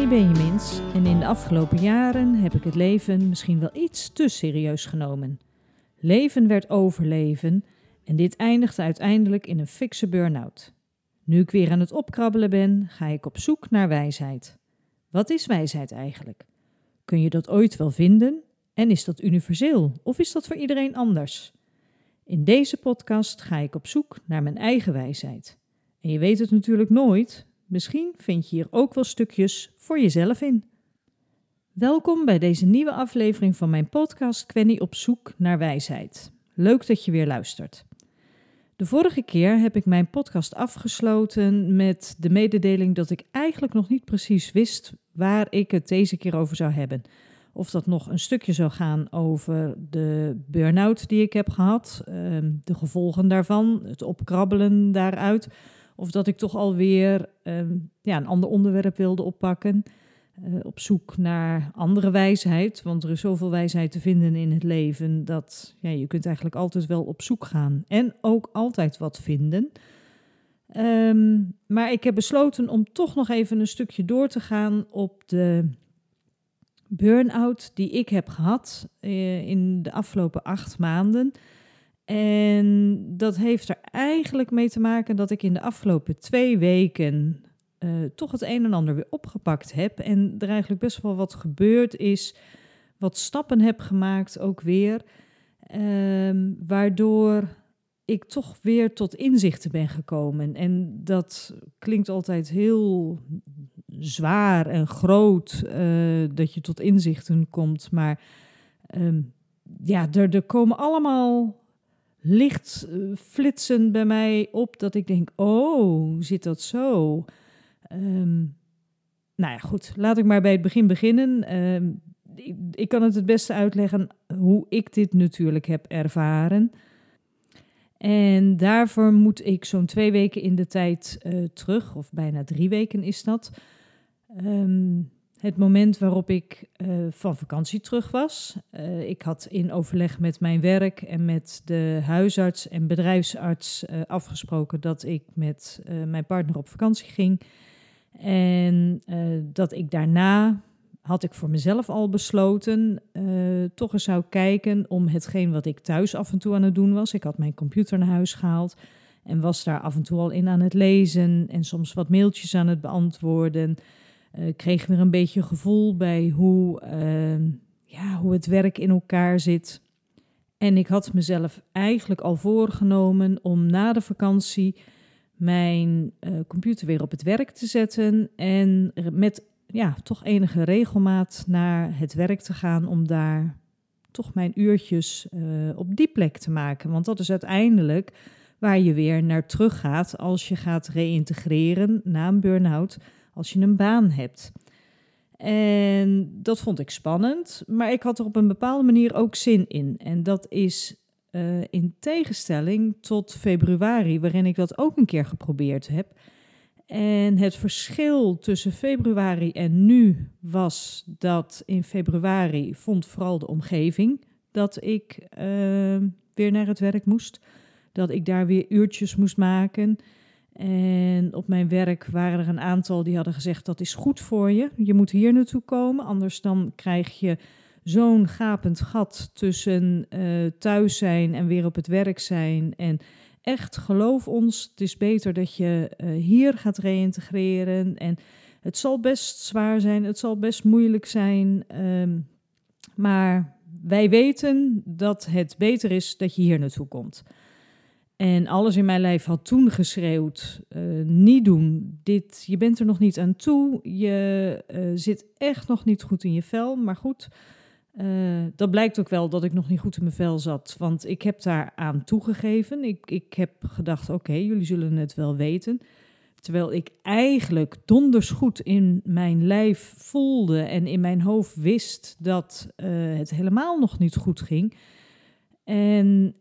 Fanny Benjamins en in de afgelopen jaren heb ik het leven misschien wel iets te serieus genomen. Leven werd overleven en dit eindigde uiteindelijk in een fikse burn-out. Nu ik weer aan het opkrabbelen ben, ga ik op zoek naar wijsheid. Wat is wijsheid eigenlijk? Kun je dat ooit wel vinden? En is dat universeel of is dat voor iedereen anders? In deze podcast ga ik op zoek naar mijn eigen wijsheid. En je weet het natuurlijk nooit, Misschien vind je hier ook wel stukjes voor jezelf in. Welkom bij deze nieuwe aflevering van mijn podcast Quenny op zoek naar wijsheid. Leuk dat je weer luistert. De vorige keer heb ik mijn podcast afgesloten met de mededeling dat ik eigenlijk nog niet precies wist waar ik het deze keer over zou hebben. Of dat nog een stukje zou gaan over de burn-out die ik heb gehad, ehm, de gevolgen daarvan, het opkrabbelen daaruit of dat ik toch alweer um, ja, een ander onderwerp wilde oppakken. Uh, op zoek naar andere wijsheid. Want er is zoveel wijsheid te vinden in het leven. Dat ja, je kunt eigenlijk altijd wel op zoek gaan. En ook altijd wat vinden. Um, maar ik heb besloten om toch nog even een stukje door te gaan op de burn-out die ik heb gehad uh, in de afgelopen acht maanden. En dat heeft er eigenlijk mee te maken dat ik in de afgelopen twee weken uh, toch het een en ander weer opgepakt heb. En er eigenlijk best wel wat gebeurd is, wat stappen heb gemaakt ook weer. Um, waardoor ik toch weer tot inzichten ben gekomen. En dat klinkt altijd heel zwaar en groot uh, dat je tot inzichten komt. Maar um, ja, er, er komen allemaal licht uh, flitsen bij mij op dat ik denk, oh, zit dat zo? Um, nou ja, goed, laat ik maar bij het begin beginnen. Um, ik, kan het het beste uitleggen hoe ik dit natuurlijk heb ervaren. En daarvoor moet ik zo'n twee weken in de tijd uh, terug, of bijna drie weken is dat. Um, het moment waarop ik uh, van vakantie terug was. Uh, ik had in overleg met mijn werk en met de huisarts en bedrijfsarts uh, afgesproken dat ik met mijn partner op vakantie ging. En dat ik daarna, had ik voor mezelf al besloten, toch eens zou kijken om hetgeen wat ik thuis af en toe aan het doen was. Ik had mijn computer naar huis gehaald en was daar af en toe al in aan het lezen en soms wat mailtjes aan het beantwoorden. Uh, kreeg weer een beetje gevoel bij hoe, uh, ja, hoe het werk in elkaar zit. En ik had mezelf eigenlijk al voorgenomen om na de vakantie mijn uh, computer weer op het werk te zetten. En met ja, toch enige regelmaat naar het werk te gaan om daar toch mijn uurtjes op die plek te maken. Want dat is uiteindelijk waar je weer naar terug gaat als je gaat reïntegreren na een burn-out als je een baan hebt. En dat vond ik spannend, maar ik had er op een bepaalde manier ook zin in. En dat is uh, in tegenstelling tot februari, waarin ik dat ook een keer geprobeerd heb. En het verschil tussen februari en nu was dat in februari vond vooral de omgeving dat ik uh, weer naar het werk moest. Dat ik daar weer uurtjes moest maken. En op mijn werk waren er een aantal die hadden gezegd dat is goed voor je. Je moet hier naartoe komen, anders dan krijg je zo'n gapend gat tussen uh, thuis zijn en weer op het werk zijn. En echt, geloof ons, het is beter dat je uh, hier gaat reïntegreren. En het zal best zwaar zijn, het zal best moeilijk zijn. Um, maar wij weten dat het beter is dat je hier naartoe komt. En alles in mijn lijf had toen geschreeuwd: uh, niet doen. Dit, je bent er nog niet aan toe. Je uh, zit echt nog niet goed in je vel. Maar goed, uh, dat blijkt ook wel dat ik nog niet goed in mijn vel zat. Want ik heb daar aan toegegeven. Ik, ik heb gedacht: oké, jullie zullen het wel weten. Terwijl ik eigenlijk donders goed in mijn lijf voelde en in mijn hoofd wist dat het helemaal nog niet goed ging. En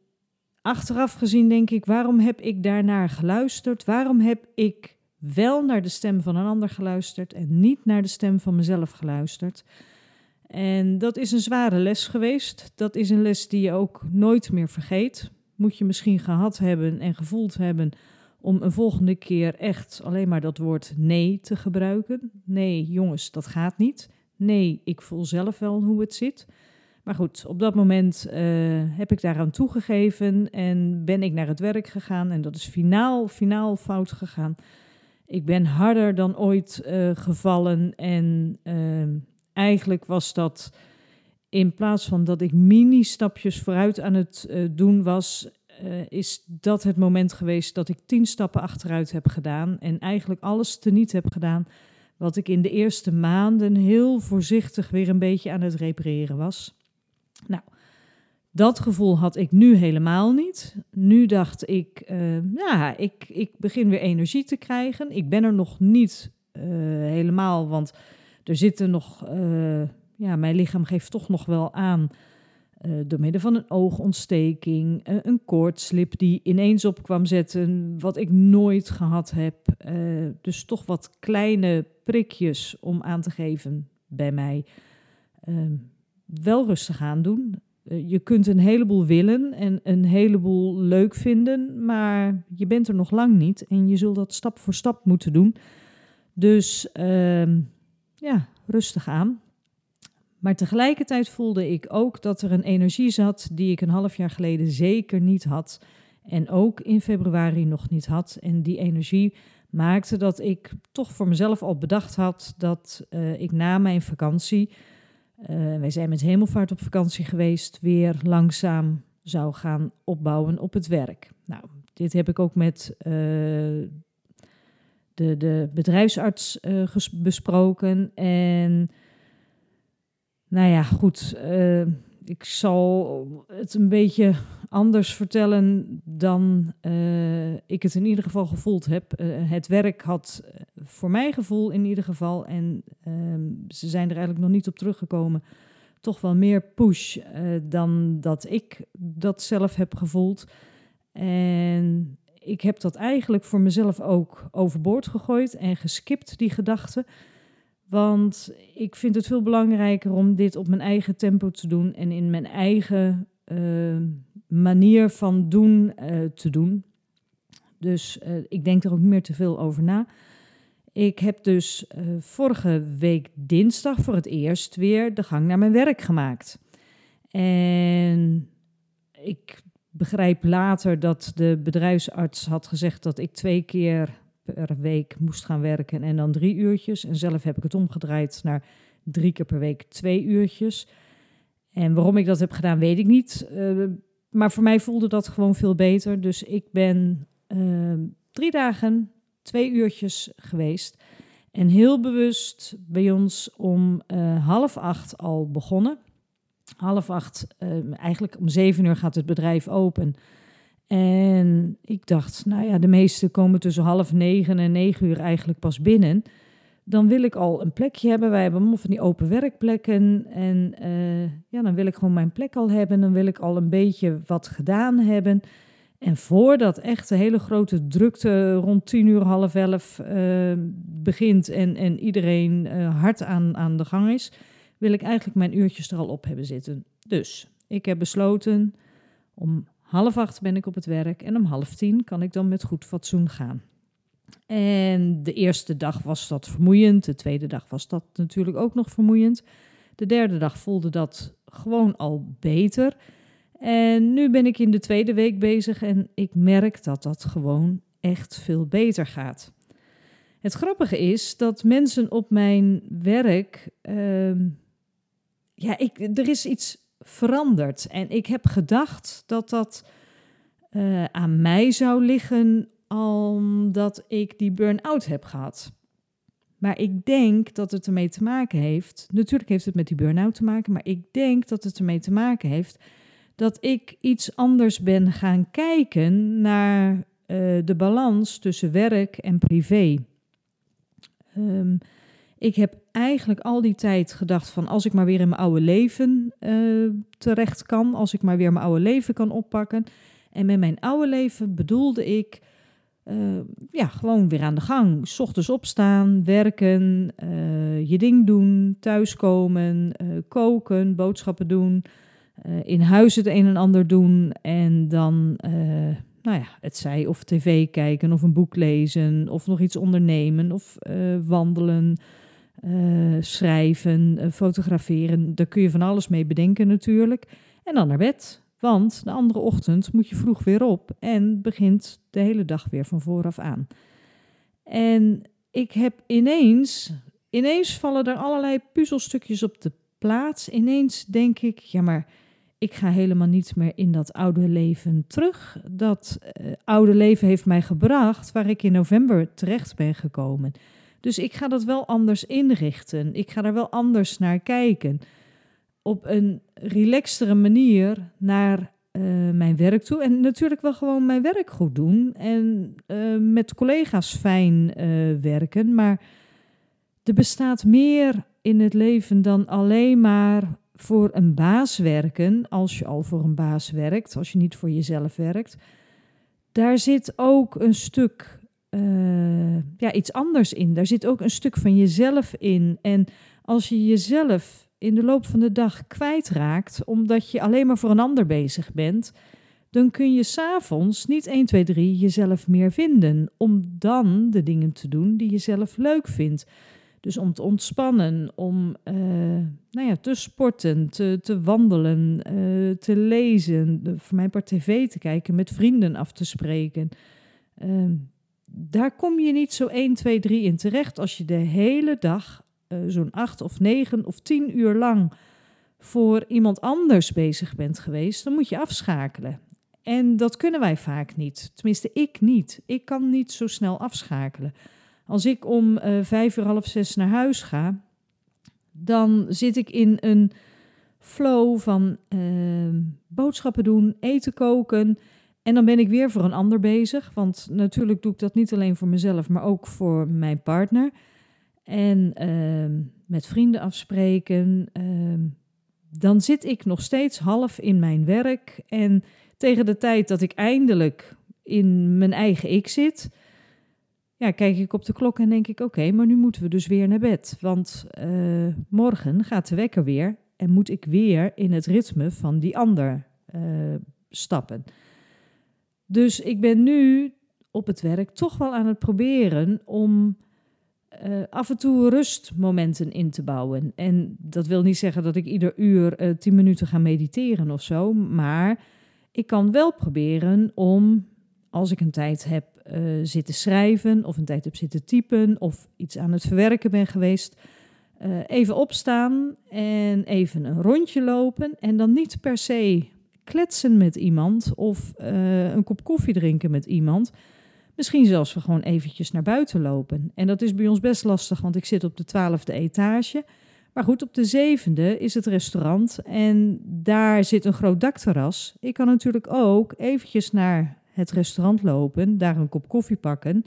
achteraf gezien denk ik, waarom heb ik daarnaar geluisterd? Waarom heb ik wel naar de stem van een ander geluisterd en niet naar de stem van mezelf geluisterd? En dat is een zware les geweest. Dat is een les die je ook nooit meer vergeet. Moet je misschien gehad hebben en gevoeld hebben om een volgende keer echt alleen maar dat woord nee te gebruiken. Nee, jongens, dat gaat niet. Nee, ik voel zelf wel hoe het zit. Maar goed, op dat moment uh, heb ik daaraan toegegeven en ben ik naar het werk gegaan. En dat is finaal, finaal fout gegaan. Ik ben harder dan ooit uh, gevallen. En uh, eigenlijk was dat in plaats van dat ik mini-stapjes vooruit aan het doen was, is dat het moment geweest dat ik tien stappen achteruit heb gedaan. En eigenlijk alles teniet heb gedaan wat ik in de eerste maanden heel voorzichtig weer een beetje aan het repareren was. Nou, dat gevoel had ik nu helemaal niet. Nu dacht ik, uh, ja, ik, ik begin weer energie te krijgen. Ik ben er nog niet uh, helemaal, want er zitten nog, uh, ja, mijn lichaam geeft toch nog wel aan. door middel van een oogontsteking, een koortslip die ineens op kwam zetten, wat ik nooit gehad heb. dus toch wat kleine prikjes om aan te geven bij mij. Ehm, wel rustig aan doen. Eh, je kunt een heleboel willen en een heleboel leuk vinden, maar je bent er nog lang niet en je zult dat stap voor stap moeten doen. Dus uh, ja, rustig aan. Maar tegelijkertijd voelde ik ook dat er een energie zat die ik een half jaar geleden zeker niet had. En ook in februari nog niet had. En die energie maakte dat ik toch voor mezelf al bedacht had dat uh, ik na mijn vakantie uh, wij zijn met hemelvaart op vakantie geweest, weer langzaam zou gaan opbouwen op het werk. Nou, dit heb ik ook met uh, de, de bedrijfsarts uh, besproken. En nou ja, goed, ik zal het een beetje anders vertellen dan uh, ik het in ieder geval gevoeld heb. Uh, het werk had uh, voor mijn gevoel in ieder geval, en ehm, ze zijn er eigenlijk nog niet op teruggekomen, toch wel meer push dan dat ik dat zelf heb gevoeld. En ik heb dat eigenlijk voor mezelf ook overboord gegooid en geskipt, die gedachte. Want ik vind het veel belangrijker om dit op mijn eigen tempo te doen en in mijn eigen manier van doen uh, te doen. Dus uh, ik denk er ook niet meer te veel over na. Ik heb dus uh, vorige week dinsdag voor het eerst weer de gang naar mijn werk gemaakt. En ik begrijp later dat de bedrijfsarts had gezegd dat ik twee keer per week moest gaan werken en dan drie uurtjes. En zelf heb ik het omgedraaid naar drie keer per week twee uurtjes. En waarom ik dat heb gedaan, weet ik niet. Maar voor mij voelde dat gewoon veel beter. Dus ik ben uh, drie dagen, twee uurtjes geweest. En heel bewust bij ons om uh, half acht al begonnen. Half acht, uh, eigenlijk om zeven uur gaat het bedrijf open. En ik dacht, nou ja, de meesten komen tussen half negen en negen uur eigenlijk pas binnen dan wil ik al een plekje hebben. Wij hebben allemaal van die open werkplekken. En uh, ja, dan wil ik gewoon mijn plek al hebben. Dan wil ik al een beetje wat gedaan hebben. En voordat echt de hele grote drukte rond tien uur, half elf uh, begint en, en iedereen uh, hard aan, aan de gang is, wil ik eigenlijk mijn uurtjes er al op hebben zitten. Dus ik heb besloten, om half acht ben ik op het werk en om half tien kan ik dan met goed fatsoen gaan. En de eerste dag was dat vermoeiend. De tweede dag was dat natuurlijk ook nog vermoeiend. De derde dag voelde dat gewoon al beter. En nu ben ik in de tweede week bezig en ik merk dat dat gewoon echt veel beter gaat. Het grappige is dat mensen op mijn werk. Uh, ja, ik, er is iets veranderd. En ik heb gedacht dat dat uh, aan mij zou liggen omdat ik die burn-out heb gehad. Maar ik denk dat het ermee te maken heeft. Natuurlijk heeft het met die burn-out te maken, maar ik denk dat het ermee te maken heeft dat ik iets anders ben gaan kijken naar uh, de balans tussen werk en privé. Um, ik heb eigenlijk al die tijd gedacht van als ik maar weer in mijn oude leven uh, terecht kan, als ik maar weer mijn oude leven kan oppakken. En met mijn oude leven bedoelde ik uh, ja, gewoon weer aan de gang. S ochtends opstaan, werken, uh, je ding doen, thuiskomen, uh, koken, boodschappen doen, in huis het een en ander doen en dan nou ja, het zij of tv kijken of een boek lezen of nog iets ondernemen of eh, wandelen, eh, schrijven, fotograferen. Daar kun je van alles mee bedenken natuurlijk. En dan naar bed. Want de andere ochtend moet je vroeg weer op en begint de hele dag weer van vooraf aan. En ik heb ineens, ineens vallen er allerlei puzzelstukjes op de plaats. Ineens denk ik, ja maar ik ga helemaal niet meer in dat oude leven terug. Dat uh, oude leven heeft mij gebracht waar ik in november terecht ben gekomen. Dus ik ga dat wel anders inrichten. Ik ga er wel anders naar kijken. Op een relaxtere manier naar uh, mijn werk toe. En natuurlijk wel gewoon mijn werk goed doen. En uh, met collega's fijn werken. Maar er bestaat meer in het leven dan alleen maar voor een baas werken, als je al voor een baas werkt, als je niet voor jezelf werkt, daar zit ook een stuk, ja, iets anders in. Daar zit ook een stuk van jezelf in. En als je jezelf in de loop van de dag kwijtraakt, omdat je alleen maar voor een ander bezig bent, dan kun je s'avonds niet 1, 2, 3 jezelf meer vinden. Om dan de dingen te doen die je zelf leuk vindt. Dus om te ontspannen, om uh, nou ja, te sporten, te, te wandelen, uh, te lezen, voor mijn part tv te kijken, met vrienden af te spreken. Uh, daar kom je niet zo 1, 2, 3 in terecht als je de hele dag uh, zo'n 8 of 9 of 10 uur lang voor iemand anders bezig bent geweest. Dan moet je afschakelen. En dat kunnen wij vaak niet. Tenminste, ik niet. Ik kan niet zo snel afschakelen. Als ik om uh, vijf uur half zes naar huis ga, dan zit ik in een flow van uh, boodschappen doen, eten koken. En dan ben ik weer voor een ander bezig. Want natuurlijk doe ik dat niet alleen voor mezelf, maar ook voor mijn partner. En uh, met vrienden afspreken. Ehm, dan zit ik nog steeds half in mijn werk. En tegen de tijd dat ik eindelijk in mijn eigen ik zit, ja, kijk ik op de klok en denk ik: oké, maar nu moeten we dus weer naar bed. Want uh, morgen gaat de wekker weer en moet ik weer in het ritme van die ander uh, stappen. Dus ik ben nu op het werk toch wel aan het proberen om uh, af en toe rustmomenten in te bouwen. En dat wil niet zeggen dat ik ieder uur tien minuten ga mediteren of zo, maar ik kan wel proberen om, als ik een tijd heb uh, zitten schrijven of een tijd heb zitten typen of iets aan het verwerken ben geweest. Uh, even opstaan en even een rondje lopen en dan niet per se kletsen met iemand of uh, een kop koffie drinken met iemand. Misschien zelfs we gewoon eventjes naar buiten lopen. En dat is bij ons best lastig, want ik zit op de twaalfde etage. Maar goed, op de zevende is het restaurant en daar zit een groot dakterras. Ik kan natuurlijk ook eventjes naar het restaurant lopen, daar een kop koffie pakken,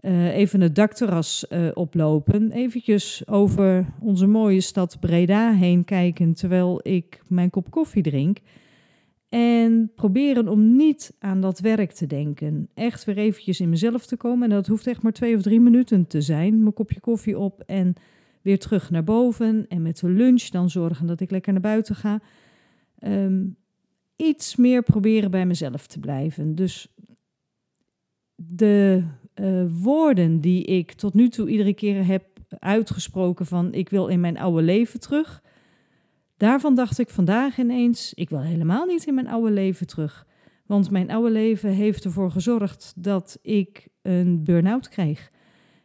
uh, even het dakterras uh, oplopen, eventjes over onze mooie stad Breda heen kijken terwijl ik mijn kop koffie drink. En proberen om niet aan dat werk te denken. Echt weer eventjes in mezelf te komen. En dat hoeft echt maar twee of drie minuten te zijn. Mijn kopje koffie op en weer terug naar boven. En met de lunch dan zorgen dat ik lekker naar buiten ga. Um, iets meer proberen bij mezelf te blijven. Dus de uh, woorden die ik tot nu toe iedere keer heb uitgesproken van ik wil in mijn oude leven terug. Daarvan dacht ik vandaag ineens, ik wil helemaal niet in mijn oude leven terug. Want mijn oude leven heeft ervoor gezorgd dat ik een burn-out kreeg.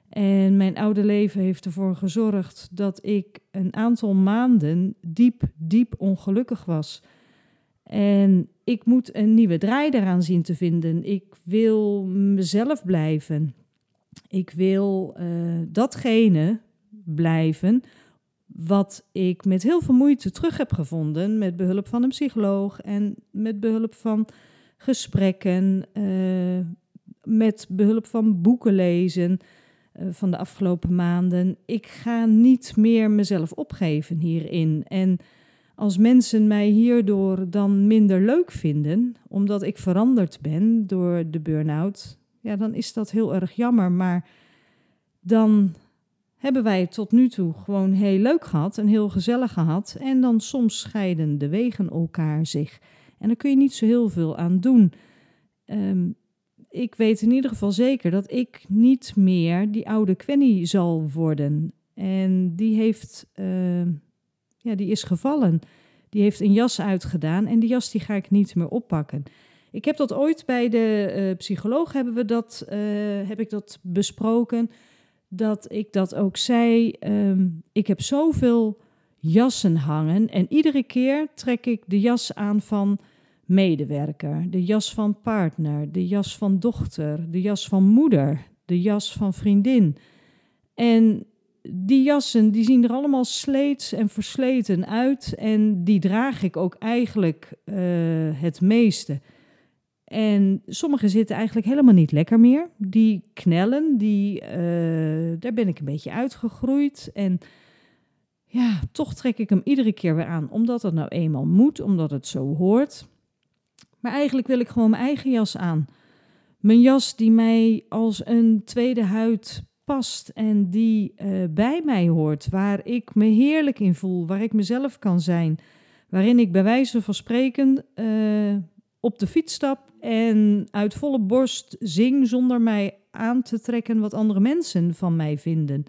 En mijn oude leven heeft ervoor gezorgd dat ik een aantal maanden diep, diep ongelukkig was. En ik moet een nieuwe draai eraan zien te vinden. Ik wil mezelf blijven. Ik wil uh, datgene blijven wat ik met heel veel moeite terug heb gevonden met behulp van een psycholoog en met behulp van gesprekken, uh, met behulp van boeken lezen uh, van de afgelopen maanden. Ik ga niet meer mezelf opgeven hierin. En als mensen mij hierdoor dan minder leuk vinden, omdat ik veranderd ben door de burn-out, ja, dan is dat heel erg jammer. Maar dan hebben wij tot nu toe gewoon heel leuk gehad en heel gezellig gehad. En dan soms scheiden de wegen elkaar zich. En daar kun je niet zo heel veel aan doen. ehm, ik weet in ieder geval zeker dat ik niet meer die oude Quenny zal worden. En die heeft, ehm, ja, die is gevallen. Die heeft een jas uitgedaan en die jas die ga ik niet meer oppakken. Ik heb dat ooit bij de uh, psycholoog hebben we dat, uh, heb ik dat besproken. Dat ik dat ook zei. Um, ik heb zoveel jassen hangen. En iedere keer trek ik de jas aan van medewerker, de jas van partner, de jas van dochter, de jas van moeder, de jas van vriendin. En die jassen die zien er allemaal sleets en versleten uit en die draag ik ook eigenlijk uh, het meeste. En sommige zitten eigenlijk helemaal niet lekker meer. Die knellen, die, uh, daar ben ik een beetje uitgegroeid. En ja, toch trek ik hem iedere keer weer aan, omdat het nou eenmaal moet, omdat het zo hoort. Maar eigenlijk wil ik gewoon mijn eigen jas aan. Mijn jas die mij als een tweede huid past en die uh, bij mij hoort, waar ik me heerlijk in voel, waar ik mezelf kan zijn, waarin ik bij wijze van spreken uh, op de fiets stap en uit volle borst zing zonder mij aan te trekken wat andere mensen van mij vinden.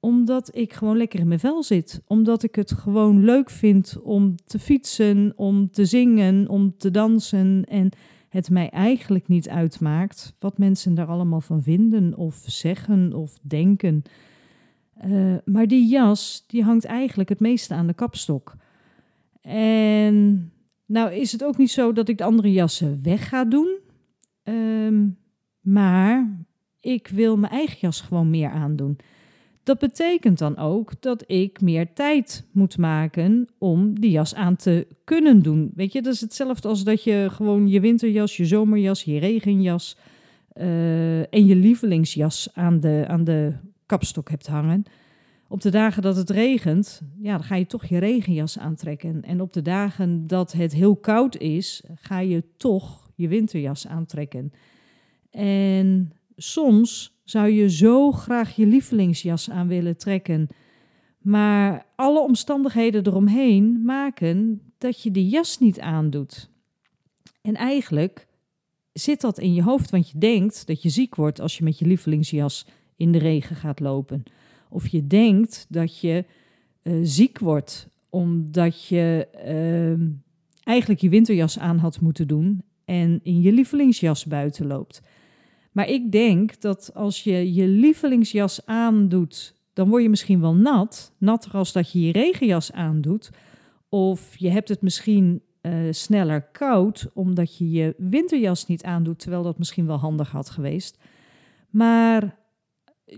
Omdat ik gewoon lekker in mijn vel zit. Omdat ik het gewoon leuk vind om te fietsen, om te zingen, om te dansen. En het mij eigenlijk niet uitmaakt wat mensen daar allemaal van vinden of zeggen of denken. Uh, maar die jas, die hangt eigenlijk het meeste aan de kapstok. En nou is het ook niet zo dat ik de andere jassen weg ga doen. Um, maar ik wil mijn eigen jas gewoon meer aandoen. Dat betekent dan ook dat ik meer tijd moet maken om die jas aan te kunnen doen. Weet je, dat is hetzelfde als dat je gewoon je winterjas, je zomerjas, je regenjas uh, en je lievelingsjas aan de, aan de kapstok hebt hangen. Op de dagen dat het regent, ja, dan ga je toch je regenjas aantrekken. En op de dagen dat het heel koud is, ga je toch je winterjas aantrekken. En soms zou je zo graag je lievelingsjas aan willen trekken. Maar alle omstandigheden eromheen maken dat je die jas niet aandoet. En eigenlijk zit dat in je hoofd, want je denkt dat je ziek wordt als je met je lievelingsjas in de regen gaat lopen. Of je denkt dat je uh, ziek wordt omdat je uh, eigenlijk je winterjas aan had moeten doen en in je lievelingsjas buiten loopt. Maar ik denk dat als je je lievelingsjas aandoet, dan word je misschien wel nat. Natter als dat je je regenjas aandoet. Of je hebt het misschien uh, sneller koud omdat je je winterjas niet aandoet, terwijl dat misschien wel handig had geweest. Maar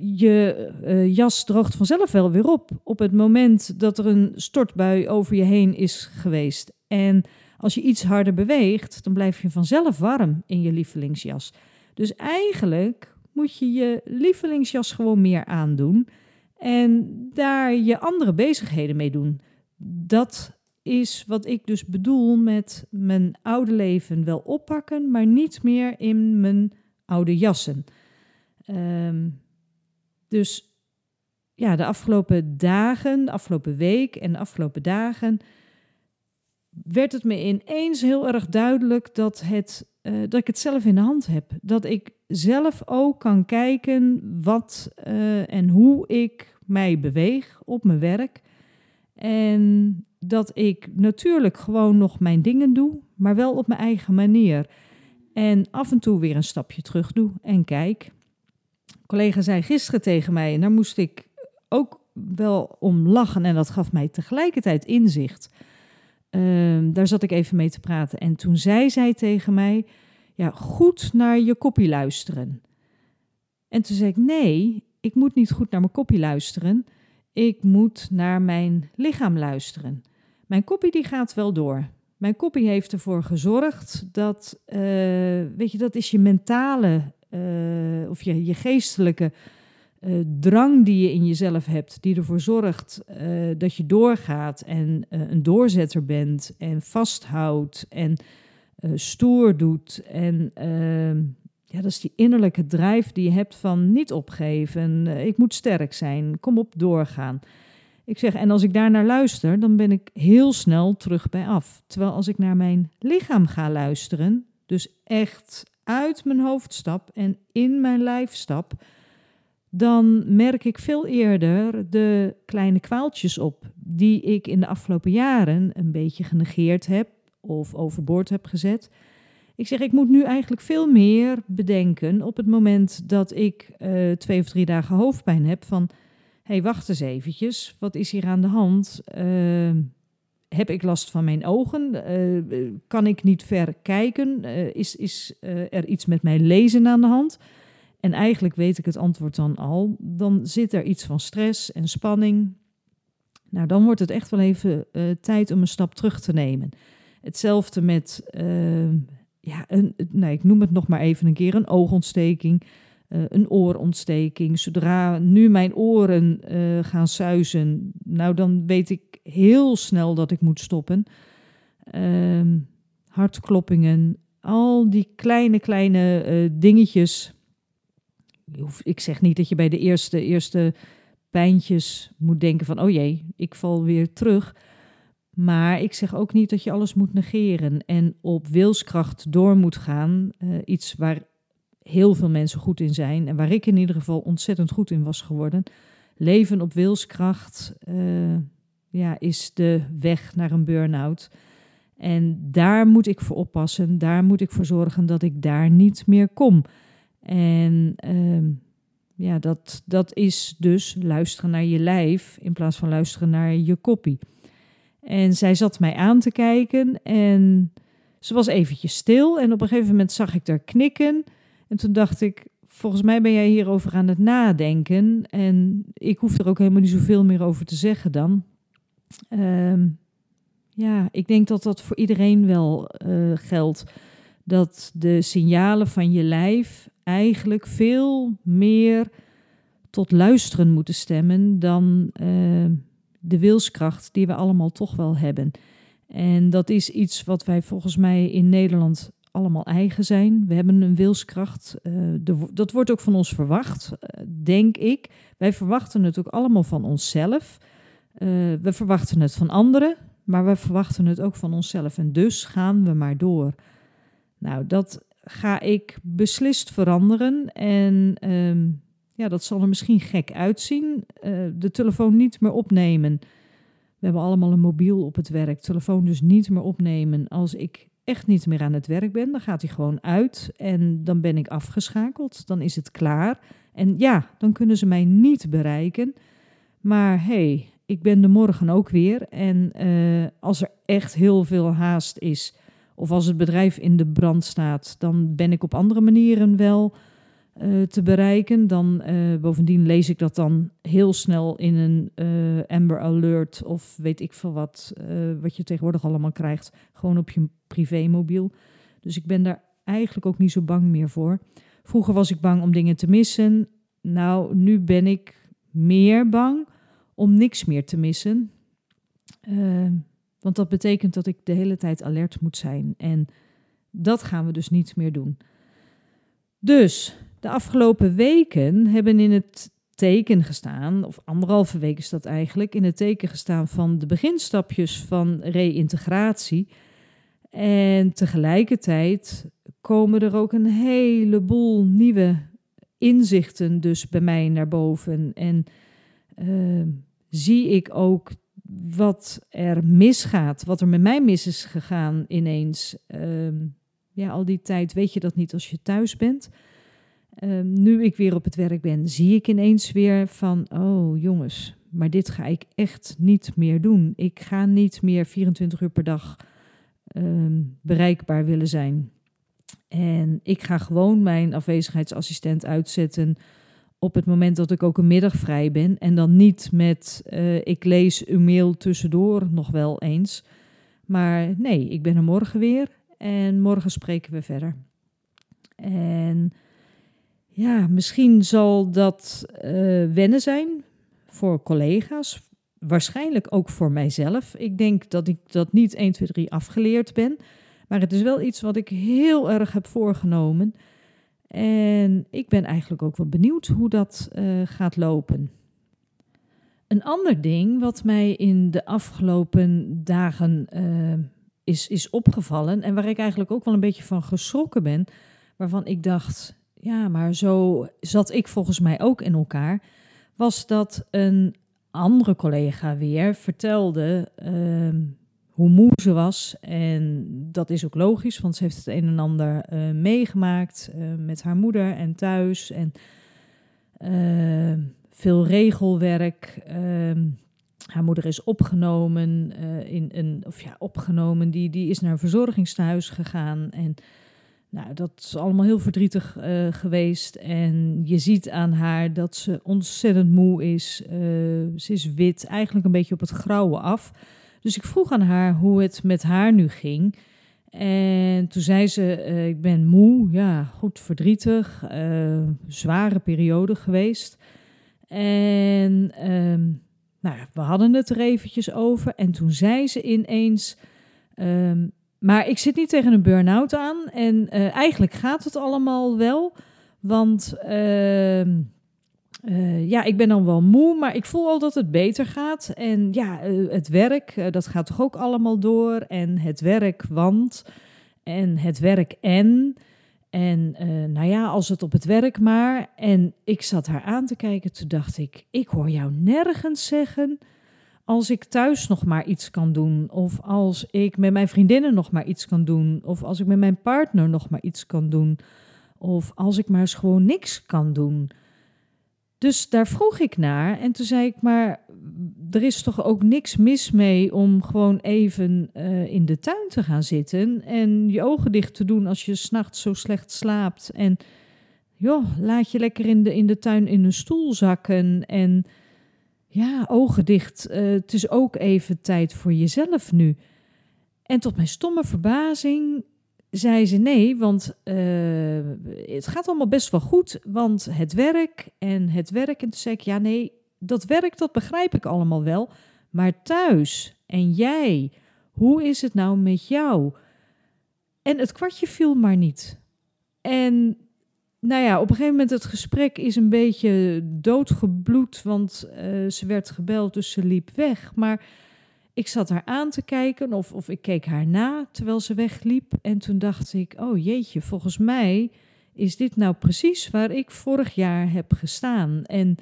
je uh, jas droogt vanzelf wel weer op op het moment dat er een stortbui over je heen is geweest. En als je iets harder beweegt, dan blijf je vanzelf warm in je lievelingsjas. Dus eigenlijk moet je je lievelingsjas gewoon meer aandoen en daar je andere bezigheden mee doen. Dat is wat ik dus bedoel met mijn oude leven wel oppakken, maar niet meer in mijn oude jassen. Um, dus ja, de afgelopen dagen, de afgelopen week en de afgelopen dagen werd het me ineens heel erg duidelijk dat, het, uh, dat ik het zelf in de hand heb. Dat ik zelf ook kan kijken wat uh, en hoe ik mij beweeg op mijn werk. En dat ik natuurlijk gewoon nog mijn dingen doe, maar wel op mijn eigen manier. En af en toe weer een stapje terug doe en kijk collega zei gisteren tegen mij, en daar moest ik ook wel om lachen en dat gaf mij tegelijkertijd inzicht. Um, daar zat ik even mee te praten. En toen zei zij tegen mij, ja, goed naar je kopie luisteren. En toen zei ik, nee, ik moet niet goed naar mijn kopie luisteren. Ik moet naar mijn lichaam luisteren. Mijn kopie die gaat wel door. Mijn kopie heeft ervoor gezorgd dat, uh, weet je, dat is je mentale uh, of je, je geestelijke uh, drang die je in jezelf hebt, die ervoor zorgt uh, dat je doorgaat en een doorzetter bent en vasthoudt en stoer doet. En ehm, ja, dat is die innerlijke drijf die je hebt van niet opgeven, ik moet sterk zijn, kom op, doorgaan. Ik zeg, en als ik daar naar luister, dan ben ik heel snel terug bij af. Terwijl als ik naar mijn lichaam ga luisteren, dus echt uit mijn hoofd stap en in mijn lijf stap, dan merk ik veel eerder de kleine kwaaltjes op die ik in de afgelopen jaren een beetje genegeerd heb of overboord heb gezet. Ik zeg, ik moet nu eigenlijk veel meer bedenken op het moment dat ik uh, twee of drie dagen hoofdpijn heb van, hé, hey, wacht eens eventjes, wat is hier aan de hand? Uh, heb ik last van mijn ogen? Uh, kan ik niet ver kijken? is is er iets met mijn lezen aan de hand? En eigenlijk weet ik het antwoord dan al. Dan zit er iets van stress en spanning. Nou, dan wordt het echt wel even tijd om een stap terug te nemen. Hetzelfde met ja, een, ik noem het nog maar even een keer, een oogontsteking, uh, een oorontsteking. Zodra nu mijn oren uh, gaan suizen, nou dan weet ik heel snel dat ik moet stoppen. Uh, hartkloppingen, al die kleine, kleine uh, dingetjes. Ik zeg niet dat je bij de eerste, eerste pijntjes moet denken van, oh jee, ik val weer terug. Maar ik zeg ook niet dat je alles moet negeren en op wilskracht door moet gaan. Iets waar heel veel mensen goed in zijn en waar ik in ieder geval ontzettend goed in was geworden. Leven op wilskracht uh, ja, is de weg naar een burn-out. En daar moet ik voor oppassen. Daar moet ik voor zorgen dat ik daar niet meer kom. En uh, ja, dat, dat is dus luisteren naar je lijf in plaats van luisteren naar je koppie. En zij zat mij aan te kijken en ze was eventjes stil. En op een gegeven moment zag ik haar knikken. En toen dacht ik, volgens mij ben jij hierover aan het nadenken. En ik hoef er ook helemaal niet zoveel meer over te zeggen dan. Um, ja, ik denk dat dat voor iedereen wel uh, geldt. Dat de signalen van je lijf eigenlijk veel meer tot luisteren moeten stemmen dan... Uh, de wilskracht die we allemaal toch wel hebben. En dat is iets wat wij volgens mij in Nederland allemaal eigen zijn. We hebben een wilskracht. De, dat wordt ook van ons verwacht, uh, denk ik. Wij verwachten het ook allemaal van onszelf. Uh, we verwachten het van anderen, maar we verwachten het ook van onszelf. En dus gaan we maar door. Nou, dat ga ik beslist veranderen. En ehm, ja, dat zal er misschien gek uitzien. De telefoon niet meer opnemen. We hebben allemaal een mobiel op het werk. Telefoon dus niet meer opnemen. Als ik echt niet meer aan het werk ben, dan gaat hij gewoon uit en dan ben ik afgeschakeld. Dan is het klaar. En ja, dan kunnen ze mij niet bereiken. Maar hey, ik ben de morgen ook weer. En uh, als er echt heel veel haast is, of als het bedrijf in de brand staat, dan ben ik op andere manieren wel uh, te bereiken. Dan, uh, bovendien lees ik dat dan heel snel in een uh, Amber Alert of weet ik veel wat, wat je tegenwoordig allemaal krijgt, gewoon op je privémobiel. Dus ik ben daar eigenlijk ook niet zo bang meer voor. Vroeger was ik bang om dingen te missen. Nou, nu ben ik meer bang om niks meer te missen. want dat betekent dat ik de hele tijd alert moet zijn. En dat gaan we dus niet meer doen. Dus de afgelopen weken hebben in het teken gestaan, of anderhalve week is dat eigenlijk, in het teken gestaan van de beginstapjes van reïntegratie. En tegelijkertijd komen er ook een heleboel nieuwe inzichten dus bij mij naar boven. En uh, zie ik ook wat er misgaat, wat er met mij mis is gegaan ineens. Uh, ja, al die tijd weet je dat niet als je thuis bent. Um, nu ik weer op het werk ben, zie ik ineens weer van, oh jongens, maar dit ga ik echt niet meer doen. Ik ga niet meer 24 uur per dag um, bereikbaar willen zijn. En ik ga gewoon mijn afwezigheidsassistent uitzetten op het moment dat ik ook een middag vrij ben. En dan niet met, uh, ik lees uw mail tussendoor nog wel eens. Maar nee, ik ben er morgen weer en morgen spreken we verder. En ja, misschien zal dat uh, wennen zijn voor collega's. Waarschijnlijk ook voor mijzelf. Ik denk dat ik dat niet 1, 2, 3 afgeleerd ben. Maar het is wel iets wat ik heel erg heb voorgenomen. En ik ben eigenlijk ook wel benieuwd hoe dat uh, gaat lopen. Een ander ding wat mij in de afgelopen dagen uh, is, is opgevallen en waar ik eigenlijk ook wel een beetje van geschrokken ben, waarvan ik dacht, ja, maar zo zat ik volgens mij ook in elkaar, was dat een andere collega weer vertelde ehm, hoe moe ze was. En dat is ook logisch, want ze heeft het een en ander eh, meegemaakt uh, met haar moeder en thuis. En uh, veel regelwerk. Ehm, haar moeder is opgenomen uh, in een, of ja, opgenomen, die, die is naar een verzorgingstehuis gegaan. En nou, dat is allemaal heel verdrietig uh, geweest. En je ziet aan haar dat ze ontzettend moe is. Uh, ze is wit, eigenlijk een beetje op het grauwe af. Dus ik vroeg aan haar hoe het met haar nu ging. En toen zei ze: uh, Ik ben moe, ja, goed verdrietig, zware periode geweest. En ehm, nou, we hadden het er eventjes over. En toen zei ze ineens. Um, maar ik zit niet tegen een burn-out aan. En uh, eigenlijk gaat het allemaal wel. Want uh, uh, ja, ik ben dan wel moe, maar ik voel al dat het beter gaat. En ja, het werk, dat gaat toch ook allemaal door. En het werk, want. En het werk en. En nou ja, als het op het werk maar. En ik zat haar aan te kijken. Toen dacht ik, ik hoor jou nergens zeggen als ik thuis nog maar iets kan doen, of als ik met mijn vriendinnen nog maar iets kan doen, of als ik met mijn partner nog maar iets kan doen, of als ik maar eens gewoon niks kan doen. Dus daar vroeg ik naar en toen zei ik, maar er is toch ook niks mis mee om gewoon even uh, in de tuin te gaan zitten en je ogen dicht te doen als je s'nachts zo slecht slaapt. En joh, laat je lekker in de, in de tuin in een stoel zakken en ja, ogen dicht. Uh, het is ook even tijd voor jezelf nu. En tot mijn stomme verbazing zei ze nee, want uh, het gaat allemaal best wel goed. Want het werk en het werk. En toen zei ja nee, dat werk dat begrijp ik allemaal wel. Maar thuis en jij, hoe is het nou met jou? En het kwartje viel maar niet. En nou ja, op een gegeven moment het gesprek is een beetje doodgebloed, want uh, ze werd gebeld, dus ze liep weg. Maar ik zat haar aan te kijken of, of ik keek haar na terwijl ze wegliep. En toen dacht ik, oh jeetje, volgens mij is dit nou precies waar ik vorig jaar heb gestaan. En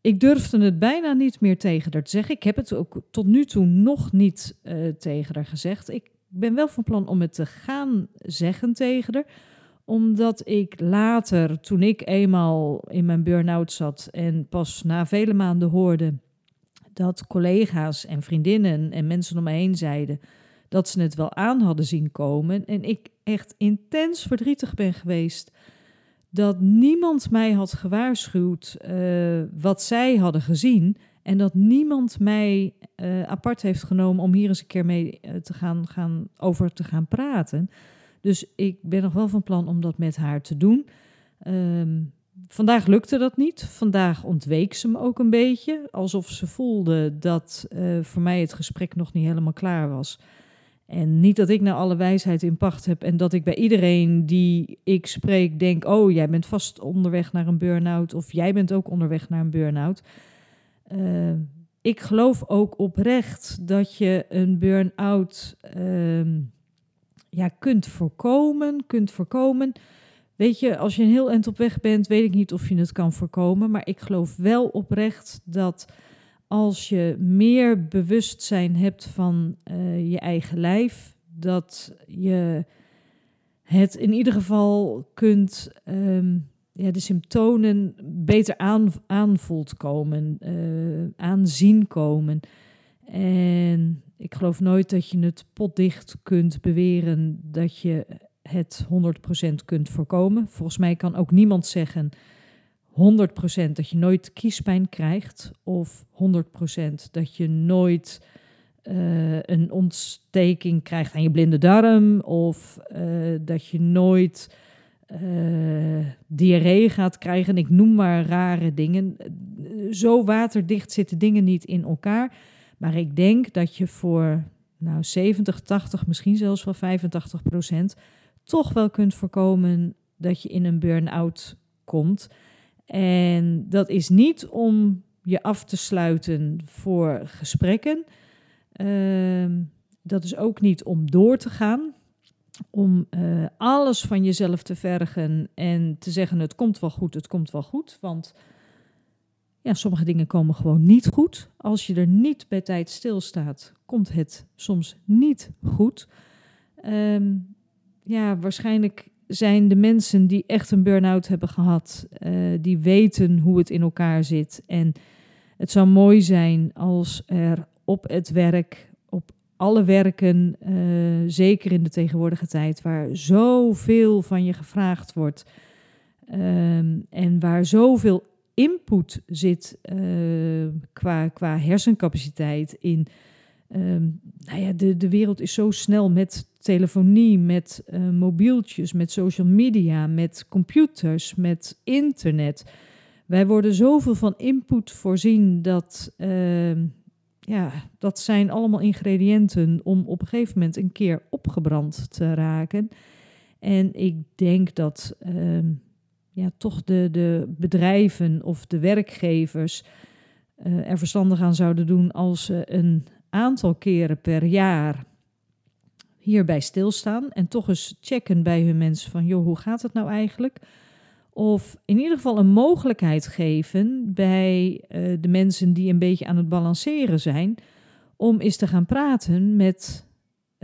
ik durfde het bijna niet meer tegen haar te zeggen. Ik heb het ook tot nu toe nog niet uh, tegen haar gezegd. Ik ben wel van plan om het te gaan zeggen tegen haar omdat ik later, toen ik eenmaal in mijn burn-out zat en pas na vele maanden hoorde dat collega's en vriendinnen en mensen om me heen zeiden dat ze het wel aan hadden zien komen. En ik echt intens verdrietig ben geweest dat niemand mij had gewaarschuwd uh, wat zij hadden gezien. En dat niemand mij uh, apart heeft genomen om hier eens een keer mee uh, te gaan, gaan, over te gaan praten. Dus ik ben nog wel van plan om dat met haar te doen. Um, vandaag lukte dat niet. Vandaag ontweek ze me ook een beetje. Alsof ze voelde dat uh, voor mij het gesprek nog niet helemaal klaar was. En niet dat ik nou alle wijsheid in pacht heb en dat ik bij iedereen die ik spreek denk: oh, jij bent vast onderweg naar een burn-out of jij bent ook onderweg naar een burn-out. Uh, ik geloof ook oprecht dat je een burn-out uh, ja, kunt voorkomen, kunt voorkomen. Weet je, als je een heel eind op weg bent, weet ik niet of je het kan voorkomen. Maar ik geloof wel oprecht dat als je meer bewustzijn hebt van uh, je eigen lijf, dat je het in ieder geval kunt, um, ja, de symptomen beter aan, aanvoelt komen, uh, aanzien komen. En ik geloof nooit dat je het potdicht kunt beweren dat je het 100% kunt voorkomen. Volgens mij kan ook niemand zeggen 100% dat je nooit kiespijn krijgt of 100% dat je nooit uh, een ontsteking krijgt aan je blinde darm of uh, dat je nooit uh, diarree gaat krijgen. Ik noem maar rare dingen. Zo waterdicht zitten dingen niet in elkaar. Maar ik denk dat je voor nou, 70, 80, misschien zelfs wel 85 procent toch wel kunt voorkomen dat je in een burn-out komt. En dat is niet om je af te sluiten voor gesprekken. Uh, dat is ook niet om door te gaan. om eh, alles van jezelf te vergen en te zeggen: het komt wel goed, het komt wel goed. Want ja, sommige dingen komen gewoon niet goed. Als je er niet bij tijd stilstaat, komt het soms niet goed. Ehm, ja, waarschijnlijk zijn de mensen die echt een burn-out hebben gehad, uh, die weten hoe het in elkaar zit. En het zou mooi zijn als er op het werk, op alle werken, uh, zeker in de tegenwoordige tijd, waar zoveel van je gevraagd wordt um, en waar zoveel input zit uh, qua, qua hersencapaciteit in. Um, nou ja, de, de wereld is zo snel met telefonie, met uh, mobieltjes, met social media, met computers, met internet. Wij worden zoveel van input voorzien dat, uh, ja, dat zijn allemaal ingrediënten om op een gegeven moment een keer opgebrand te raken. En ik denk dat uh, ja, toch de, de bedrijven of de werkgevers uh, er verstandig aan zouden doen als ze een aantal keren per jaar hierbij stilstaan en toch eens checken bij hun mensen van joh, hoe gaat het nou eigenlijk? Of in ieder geval een mogelijkheid geven bij uh, de mensen die een beetje aan het balanceren zijn, om eens te gaan praten met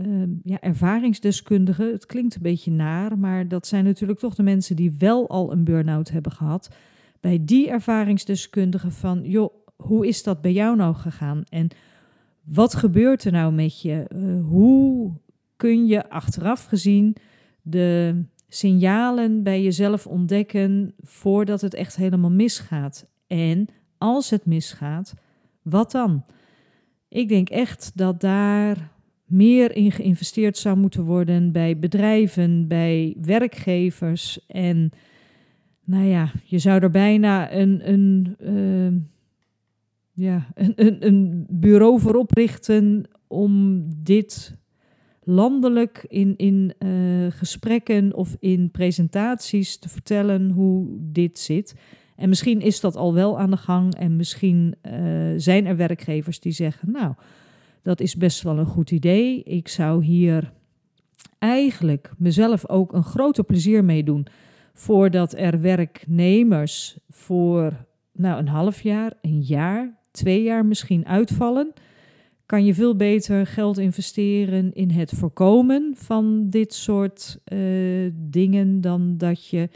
uh, ja, ervaringsdeskundigen. Het klinkt een beetje naar, maar dat zijn natuurlijk toch de mensen die wel al een burn-out hebben gehad. Bij die ervaringsdeskundigen van joh, hoe is dat bij jou nou gegaan? En wat gebeurt er nou met je? Uh, hoe kun je achteraf gezien de signalen bij jezelf ontdekken voordat het echt helemaal misgaat. En als het misgaat, wat dan? Ik denk echt dat daar meer in geïnvesteerd zou moeten worden bij bedrijven, bij werkgevers. En nou ja, je zou er bijna een, een, uh, ja, een, een, bureau voor oprichten om dit landelijk in, in uh, gesprekken of in presentaties te vertellen hoe dit zit. En misschien is dat al wel aan de gang en misschien uh, zijn er werkgevers die zeggen, nou, dat is best wel een goed idee. Ik zou hier eigenlijk mezelf ook een groter plezier mee doen voordat er werknemers voor nou, een half jaar, een jaar, twee jaar misschien uitvallen kan je veel beter geld investeren in het voorkomen van dit soort uh, dingen dan dat je,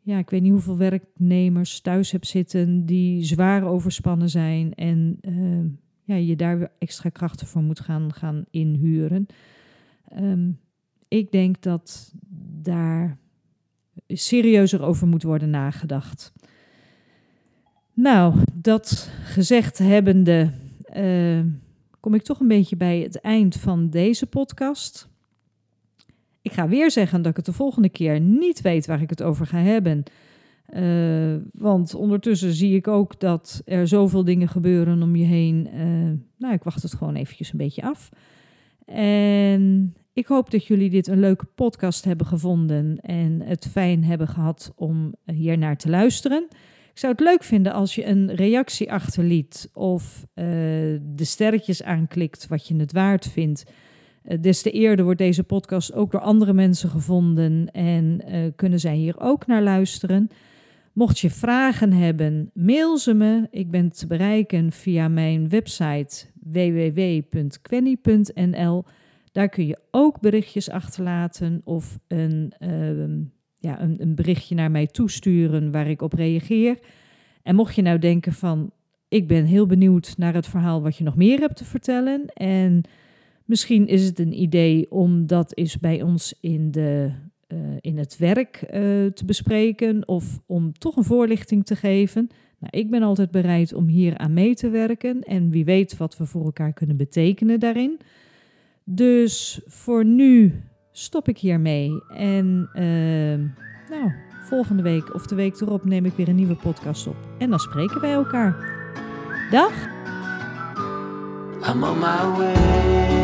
ja, ik weet niet hoeveel werknemers thuis hebt zitten die zwaar overspannen zijn en uh, ja, je daar extra krachten voor moet gaan, gaan inhuren. Um, ik denk dat daar serieuzer over moet worden nagedacht. Nou, dat gezegd hebbende. Uh, kom ik toch een beetje bij het eind van deze podcast. Ik ga weer zeggen dat ik het de volgende keer niet weet waar ik het over ga hebben. Uh, want ondertussen zie ik ook dat er zoveel dingen gebeuren om je heen. Uh, nou, ik wacht het gewoon eventjes een beetje af. En ik hoop dat jullie dit een leuke podcast hebben gevonden en het fijn hebben gehad om hier naar te luisteren. Ik zou het leuk vinden als je een reactie achterliet of uh, de sterretjes aanklikt wat je het waard vindt. Des te eerder wordt deze podcast ook door andere mensen gevonden en kunnen zij hier ook naar luisteren. Mocht je vragen hebben, mail ze me. Ik ben te bereiken via mijn website www.quenny.nl. Daar kun je ook berichtjes achterlaten of een ehm, ja, een, een berichtje naar mij toesturen waar ik op reageer. En mocht je nou denken van, ik ben heel benieuwd naar het verhaal wat je nog meer hebt te vertellen. En misschien is het een idee om dat eens bij ons in, de, in het werk uh, te bespreken of om toch een voorlichting te geven. Nou, ik ben altijd bereid om hier aan mee te werken en wie weet wat we voor elkaar kunnen betekenen daarin. Dus voor nu stop ik hiermee. En uh, nou, volgende week of de week erop neem ik weer een nieuwe podcast op. En dan spreken wij elkaar. Dag! My way.